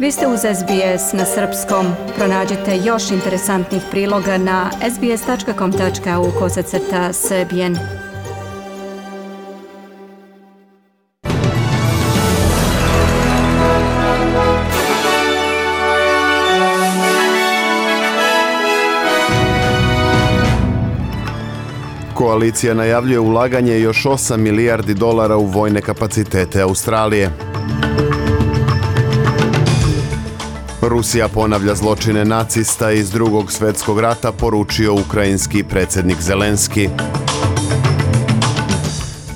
Vi ste uz SBS na srpskom. Pronađite još interesantnih priloga na sbs.com.au kosacrta srbijen. Koalicija najavljuje ulaganje još 8 milijardi dolara u vojne kapacitete Australije. Rusija ponavlja zločine nacista iz drugog svjetskog rata, poručio ukrajinski predsjednik Zelenski.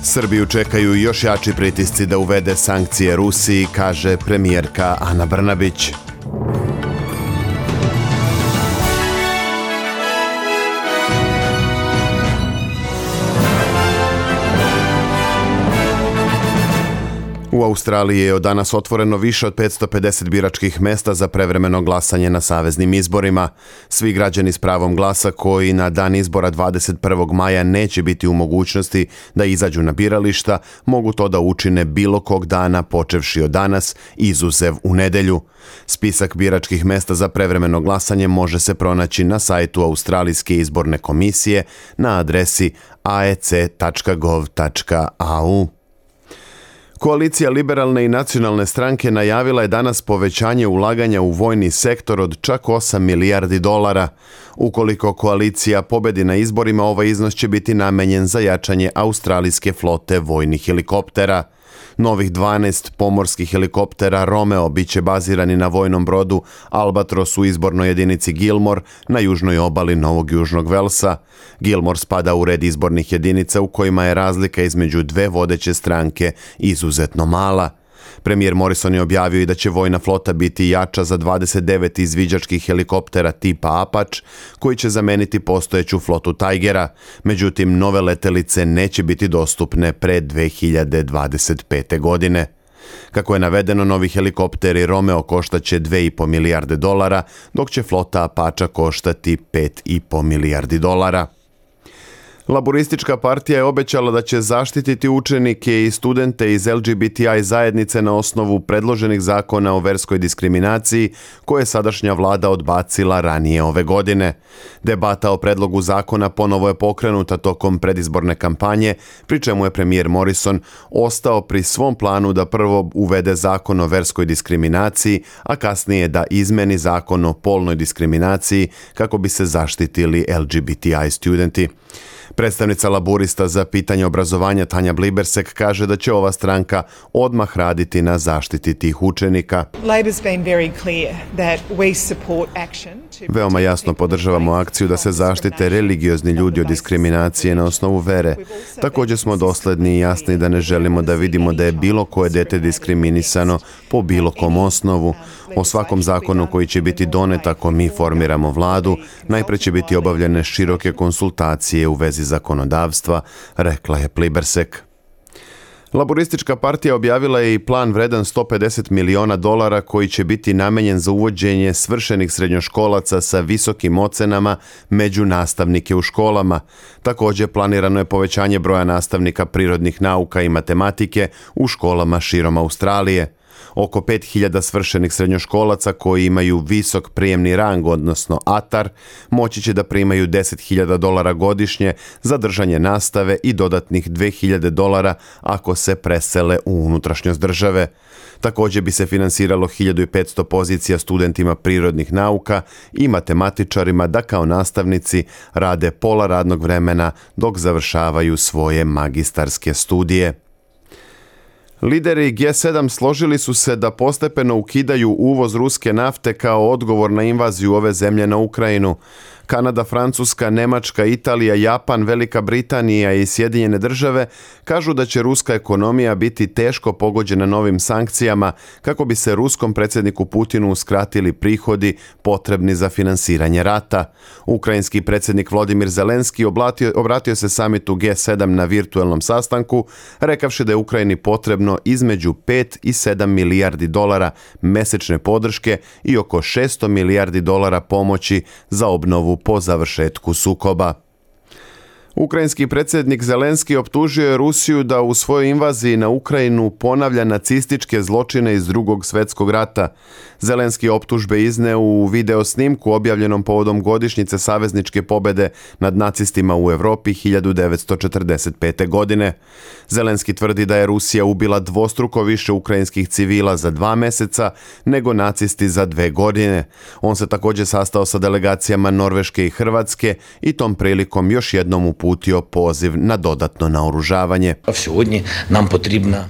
Srbiju čekaju još jači pritisci da uvede sankcije Rusiji, kaže premijerka Ana Brnabić. U Australiji je od danas otvoreno više od 550 biračkih mesta za prevremeno glasanje na saveznim izborima. Svi građani s pravom glasa koji na dan izbora 21. maja neće biti u mogućnosti da izađu na birališta, mogu to da učine bilo kog dana počevši od danas, izuzev u nedelju. Spisak biračkih mesta za prevremeno glasanje može se pronaći na sajtu Australijske izborne komisije na adresi aec.gov.au. Koalicija liberalne i nacionalne stranke najavila je danas povećanje ulaganja u vojni sektor od čak 8 milijardi dolara. Ukoliko koalicija pobedi na izborima, ovaj iznos će biti namenjen za jačanje australijske flote vojnih helikoptera. Novih 12 pomorskih helikoptera Romeo bit će bazirani na vojnom brodu Albatros u izbornoj jedinici Gilmore na južnoj obali Novog Južnog Velsa. Gilmore spada u red izbornih jedinica u kojima je razlika između dve vodeće stranke izuzetno mala. Premijer Morrison je objavio i da će vojna flota biti jača za 29 izviđačkih helikoptera tipa Apache, koji će zameniti postojeću flotu Tigera. Međutim, nove letelice neće biti dostupne pre 2025. godine. Kako je navedeno, novi helikopteri Romeo koštaće 2,5 milijarde dolara, dok će flota Apache koštati 5,5 milijardi dolara. Laboristička partija je obećala da će zaštititi učenike i studente iz LGBTI zajednice na osnovu predloženih zakona o verskoj diskriminaciji koje je sadašnja vlada odbacila ranije ove godine. Debata o predlogu zakona ponovo je pokrenuta tokom predizborne kampanje, pri čemu je premijer Morrison ostao pri svom planu da prvo uvede zakon o verskoj diskriminaciji, a kasnije da izmeni zakon o polnoj diskriminaciji kako bi se zaštitili LGBTI studenti. Predstavnica laburista za pitanje obrazovanja Tanja Blibersek kaže da će ova stranka odmah raditi na zaštiti tih učenika. Veoma jasno podržavamo akciju da se zaštite religiozni ljudi od diskriminacije na osnovu vere. Također smo dosledni i jasni da ne želimo da vidimo da je bilo koje dete diskriminisano po bilo kom osnovu. O svakom zakonu koji će biti donet ako mi formiramo vladu, najpre će biti obavljene široke konsultacije u vezi zakonodavstva, rekla je Plibersek. Laboristička partija objavila je i plan vredan 150 miliona dolara koji će biti namenjen za uvođenje svršenih srednjoškolaca sa visokim ocenama među nastavnike u školama. Također planirano je povećanje broja nastavnika prirodnih nauka i matematike u školama širom Australije. Oko 5000 svršenih srednjoškolaca koji imaju visok prijemni rang, odnosno ATAR, moći će da primaju 10.000 dolara godišnje za držanje nastave i dodatnih 2.000 dolara ako se presele u unutrašnjost države. Također bi se finansiralo 1500 pozicija studentima prirodnih nauka i matematičarima da kao nastavnici rade pola radnog vremena dok završavaju svoje magistarske studije. Lideri G7 složili su se da postepeno ukidaju uvoz ruske nafte kao odgovor na invaziju ove zemlje na Ukrajinu. Kanada, Francuska, Nemačka, Italija, Japan, Velika Britanija i Sjedinjene države kažu da će ruska ekonomija biti teško pogođena novim sankcijama kako bi se ruskom predsjedniku Putinu uskratili prihodi potrebni za finansiranje rata. Ukrajinski predsjednik Vladimir Zelenski oblatio, obratio se samitu G7 na virtualnom sastanku, rekavši da je Ukrajini potrebno između 5 i 7 milijardi dolara mesečne podrške i oko 600 milijardi dolara pomoći za obnovu po završetku sukoba. Ukrajinski predsjednik Zelenski optužio je Rusiju da u svojoj invaziji na Ukrajinu ponavlja nacističke zločine iz drugog svjetskog rata. Zelenski optužbe izne u video snimku objavljenom povodom godišnjice savezničke pobede nad nacistima u Europi 1945. godine. Zelenski tvrdi da je Rusija ubila dvostruko više ukrajinskih civila za dva mjeseca nego nacisti za dve godine. On se također sastao sa delegacijama Norveške i Hrvatske i tom prilikom još jednom uputio poziv na dodatno naoružavanje. nam potrebna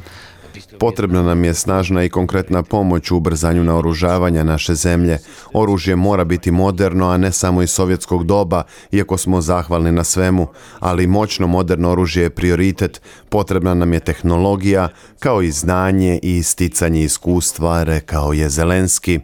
Potrebna nam je snažna i konkretna pomoć u ubrzanju naoružavanja naše zemlje. Oružje mora biti moderno, a ne samo iz sovjetskog doba, iako smo zahvalni na svemu, ali moćno moderno oružje je prioritet. Potrebna nam je tehnologija, kao i znanje i isticanje iskustva, rekao je Zelenski.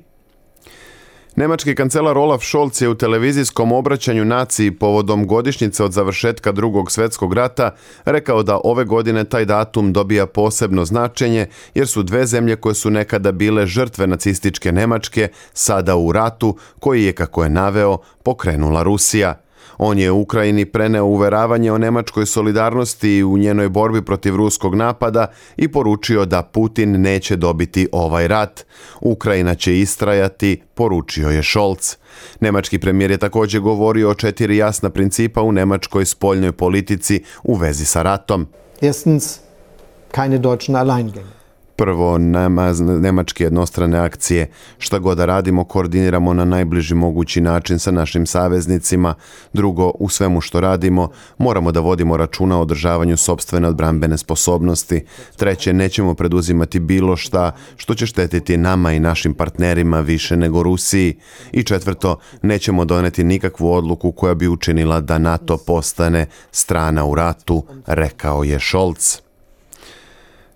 Nemački kancelar Olaf Scholz je u televizijskom obraćanju naciji povodom godišnjice od završetka drugog svjetskog rata rekao da ove godine taj datum dobija posebno značenje jer su dve zemlje koje su nekada bile žrtve nacističke Nemačke sada u ratu koji je, kako je naveo, pokrenula Rusija. On je Ukrajini preneo uveravanje o nemačkoj solidarnosti u njenoj borbi protiv ruskog napada i poručio da Putin neće dobiti ovaj rat. Ukrajina će istrajati, poručio je Scholz. Nemački premijer je također govorio o četiri jasna principa u nemačkoj spoljnoj politici u vezi sa ratom. Erstens, keine deutschen Alleingänge. Prvo, nema nemačke jednostrane akcije. Šta god da radimo, koordiniramo na najbliži mogući način sa našim saveznicima. Drugo, u svemu što radimo, moramo da vodimo računa o održavanju sobstvene odbrambene sposobnosti. Treće, nećemo preduzimati bilo šta što će štetiti nama i našim partnerima više nego Rusiji. I četvrto, nećemo doneti nikakvu odluku koja bi učinila da NATO postane strana u ratu, rekao je Scholz.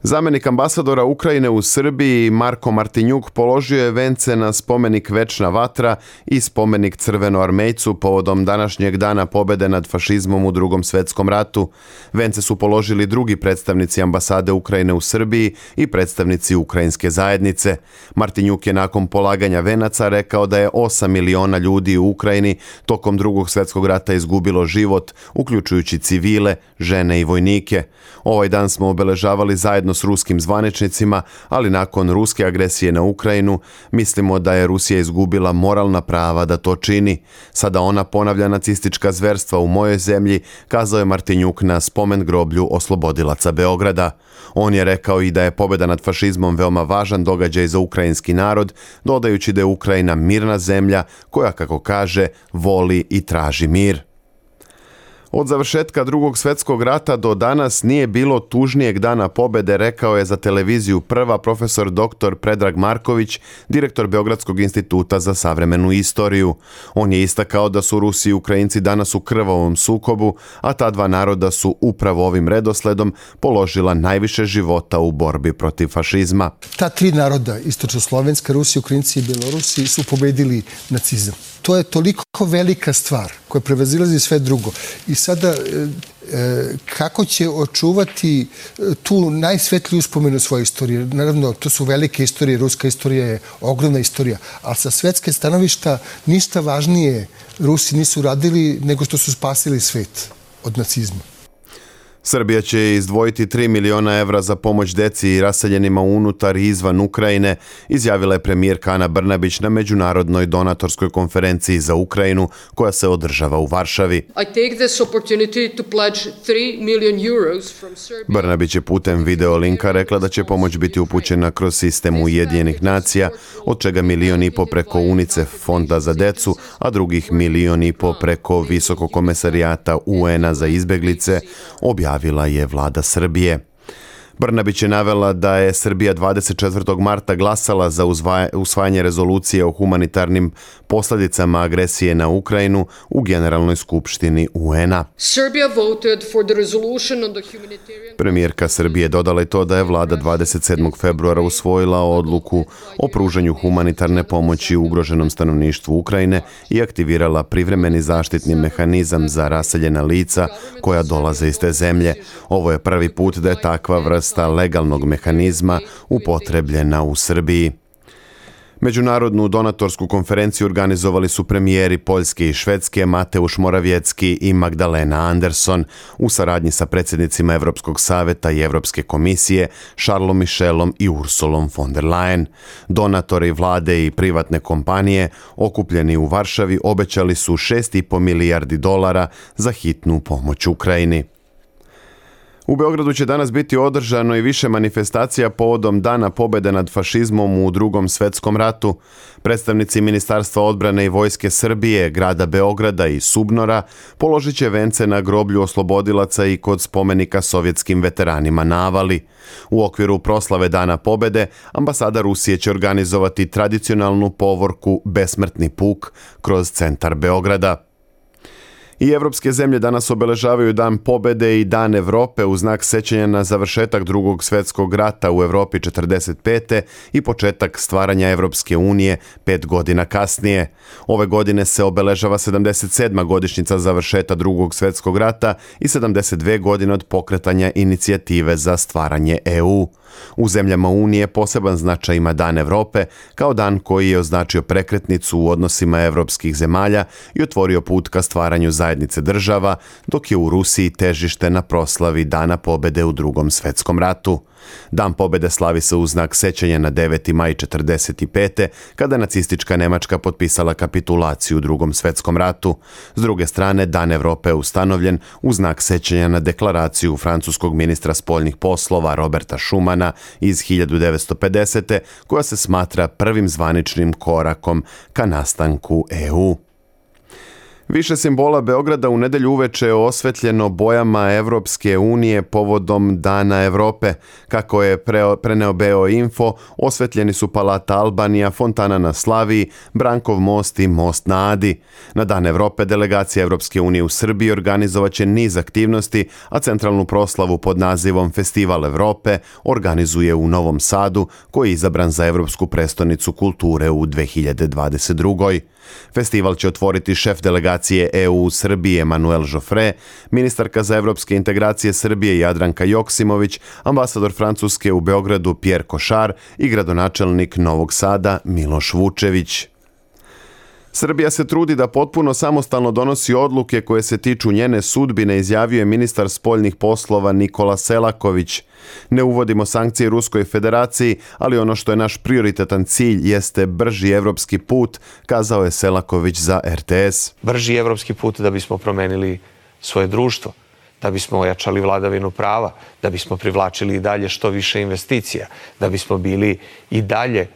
Zamenik ambasadora Ukrajine u Srbiji Marko Martinjuk položio je vence na spomenik Večna vatra i spomenik Crveno armejcu povodom današnjeg dana pobede nad fašizmom u drugom svetskom ratu. Vence su položili drugi predstavnici ambasade Ukrajine u Srbiji i predstavnici ukrajinske zajednice. Martinjuk je nakon polaganja venaca rekao da je 8 miliona ljudi u Ukrajini tokom drugog svjetskog rata izgubilo život, uključujući civile, žene i vojnike. Ovaj dan smo obeležavali zajedno s ruskim zvaničnicima, ali nakon ruske agresije na Ukrajinu mislimo da je Rusija izgubila moralna prava da to čini. Sada ona ponavlja nacistička zverstva u mojoj zemlji, kazao je Martinjuk na spomen groblju oslobodilaca Beograda. On je rekao i da je pobjeda nad fašizmom veoma važan događaj za ukrajinski narod, dodajući da je Ukrajina mirna zemlja koja, kako kaže, voli i traži mir. Od završetka drugog svjetskog rata do danas nije bilo tužnijeg dana pobede, rekao je za televiziju prva profesor dr. Predrag Marković, direktor Beogradskog instituta za savremenu istoriju. On je istakao da su Rusi i Ukrajinci danas u krvavom sukobu, a ta dva naroda su upravo ovim redosledom položila najviše života u borbi protiv fašizma. Ta tri naroda, istočno-slovenska, Rusi, Ukrajinci i Belorusi, su pobedili nacizam to je toliko velika stvar koja prevazilazi sve drugo. I sada e, e, kako će očuvati e, tu najsvetliju uspomenu svoje istorije. Naravno, to su velike istorije, ruska istorija je ogromna istorija, ali sa svetske stanovišta ništa važnije Rusi nisu radili nego što su spasili svet od nacizma. Srbija će izdvojiti 3 miliona evra za pomoć deci i raseljenima unutar i izvan Ukrajine, izjavila je premijerka Ana Brnabić na međunarodnoj donatorskoj konferenciji za Ukrajinu koja se održava u Varšavi. Brnabić je putem video linka rekla da će pomoć biti upućena kroz sistem Ujedinjenih nacija, od čega milion i po preko UNICEF fonda za decu, a drugih milion i po preko Visokog komesarijata UN-a za izbeglice, objavila najavila je vlada Srbije. Brnabić je navela da je Srbija 24. marta glasala za usvajanje rezolucije o humanitarnim posljedicama agresije na Ukrajinu u Generalnoj skupštini UN-a. Premijerka Srbije dodala je to da je vlada 27. februara usvojila odluku o pružanju humanitarne pomoći ugroženom stanovništvu Ukrajine i aktivirala privremeni zaštitni mehanizam za raseljena lica koja dolaze iz te zemlje. Ovo je prvi put da je takva vrsta legalnog mehanizma upotrebljena u Srbiji. Međunarodnu donatorsku konferenciju organizovali su premijeri Poljske i Švedske Mateuš Moravjecki i Magdalena Anderson u saradnji sa predsjednicima Europskog saveta i Europske komisije Charlesom Michelom i Ursulom von der Leyen. Donatori vlade i privatne kompanije okupljeni u Varšavi obećali su 6,5 milijardi dolara za hitnu pomoć Ukrajini. U Beogradu će danas biti održano i više manifestacija povodom Dana pobede nad fašizmom u drugom svetskom ratu. Predstavnici Ministarstva odbrane i Vojske Srbije, grada Beograda i Subnora položit će vence na groblju oslobodilaca i kod spomenika sovjetskim veteranima Navali. U okviru proslave Dana pobede, ambasada Rusije će organizovati tradicionalnu povorku Besmrtni puk kroz centar Beograda. I evropske zemlje danas obeležavaju Dan pobede i Dan Europe u znak sećanja na završetak drugog svjetskog rata u Europi 45. i početak stvaranja Evropske unije pet godina kasnije. Ove godine se obeležava 77. godišnjica završeta drugog svjetskog rata i 72 godine od pokretanja inicijative za stvaranje EU. U zemljama Unije poseban značaj ima Dan Europe kao dan koji je označio prekretnicu u odnosima evropskih zemalja i otvorio put ka stvaranju zajednice država, dok je u Rusiji težište na proslavi Dana pobede u drugom svetskom ratu. Dan pobede slavi se u znak sećanja na 9. maj 45. kada nacistička Nemačka potpisala kapitulaciju u drugom svetskom ratu. S druge strane, Dan Evrope je ustanovljen u znak sećanja na deklaraciju francuskog ministra spoljnih poslova Roberta Schumana iz 1950. koja se smatra prvim zvaničnim korakom ka nastanku EU. Više simbola Beograda u nedelju uveče je osvetljeno bojama Evropske unije povodom Dana Evrope. Kako je preneo Beo Info, osvetljeni su Palata Albanija, Fontana na Slaviji, Brankov most i Most na Adi. Na Dan Evrope delegacija Evropske unije u Srbiji organizovaće niz aktivnosti, a centralnu proslavu pod nazivom Festival Evrope organizuje u Novom Sadu, koji je izabran za Evropsku prestonicu kulture u 2022. Festival će otvoriti šef delegacije EU u Srbiji Emanuel Joffre, ministarka za evropske integracije Srbije Jadranka Joksimović, ambasador Francuske u Beogradu Pierre Košar i gradonačelnik Novog Sada Miloš Vučević. Srbija se trudi da potpuno samostalno donosi odluke koje se tiču njene sudbine, izjavio je ministar spoljnih poslova Nikola Selaković. Ne uvodimo sankcije Ruskoj federaciji, ali ono što je naš prioritetan cilj jeste brži evropski put, kazao je Selaković za RTS. Brži evropski put da bismo promenili svoje društvo da bismo ojačali vladavinu prava, da bismo privlačili i dalje što više investicija, da bismo bili i dalje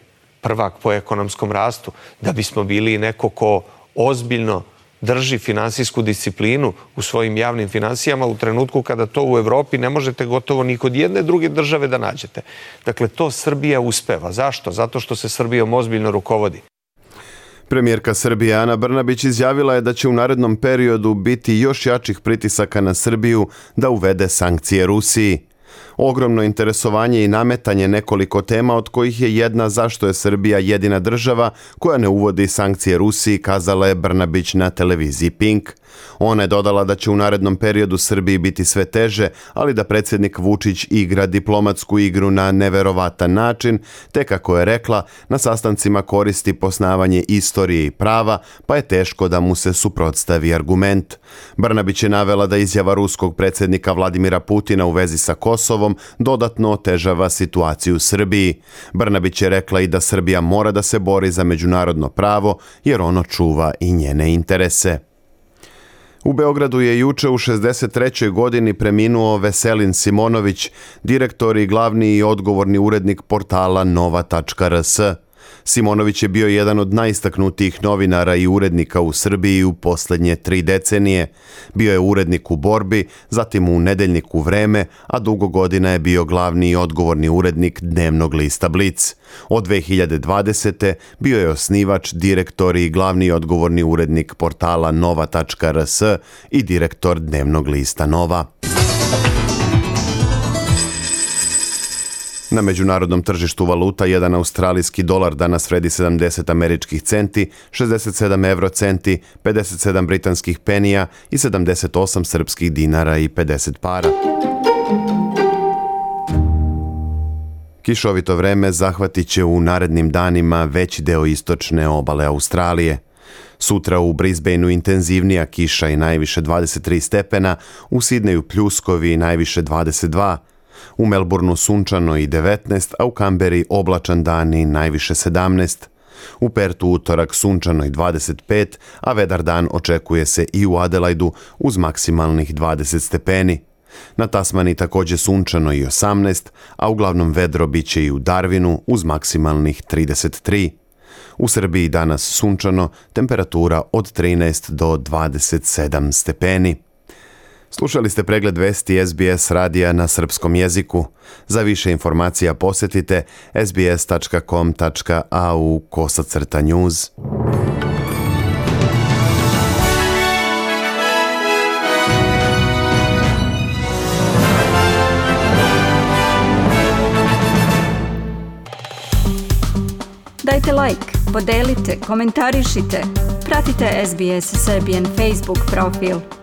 prvak po ekonomskom rastu, da bismo bili neko ko ozbiljno drži finansijsku disciplinu u svojim javnim finansijama u trenutku kada to u Evropi ne možete gotovo ni kod jedne druge države da nađete. Dakle, to Srbija uspeva. Zašto? Zato što se Srbijom ozbiljno rukovodi. Premijerka Srbije Ana Brnabić izjavila je da će u narednom periodu biti još jačih pritisaka na Srbiju da uvede sankcije Rusiji. Ogromno interesovanje i nametanje nekoliko tema od kojih je jedna zašto je Srbija jedina država koja ne uvodi sankcije Rusiji, kazala je Brnabić na televiziji Pink. Ona je dodala da će u narednom periodu Srbiji biti sve teže, ali da predsjednik Vučić igra diplomatsku igru na neverovatan način, te kako je rekla, na sastancima koristi posnavanje istorije i prava, pa je teško da mu se suprotstavi argument. Brnabić je navela da izjava ruskog predsjednika Vladimira Putina u vezi sa Kosovom dodatno otežava situaciju u Srbiji. Brnabić je rekla i da Srbija mora da se bori za međunarodno pravo jer ono čuva i njene interese. U Beogradu je juče u 63. godini preminuo Veselin Simonović, direktor i glavni i odgovorni urednik portala nova.rs. Simonović je bio jedan od najistaknutijih novinara i urednika u Srbiji u posljednje tri decenije. Bio je urednik u Borbi, zatim u Nedeljniku Vreme, a dugo godina je bio glavni i odgovorni urednik dnevnog lista Blic. Od 2020. bio je osnivač, direktor i glavni odgovorni urednik portala nova.rs i direktor dnevnog lista Nova. Na međunarodnom tržištu valuta jedan australijski dolar danas vredi 70 američkih centi, 67 euro centi, 57 britanskih penija i 78 srpskih dinara i 50 para. Kišovito vreme zahvatit će u narednim danima veći deo istočne obale Australije. Sutra u Brisbaneu intenzivnija kiša i najviše 23 stepena, u Sidneju pljuskovi i najviše 22, u Melbourneu sunčano i 19, a u Kamberi oblačan dan i najviše 17. U Pertu utorak sunčano i 25, a vedar dan očekuje se i u Adelaidu uz maksimalnih 20 stepeni. Na Tasmani također sunčano i 18, a uglavnom vedro bit će i u Darwinu uz maksimalnih 33. U Srbiji danas sunčano, temperatura od 13 do 27 stepeni. Slušali ste pregled vesti SBS radija na srpskom jeziku. Za više informacija posjetite sbs.com.au kosacrta news. Dajte like, podelite, komentarišite. Pratite SBS Serbian Facebook profil.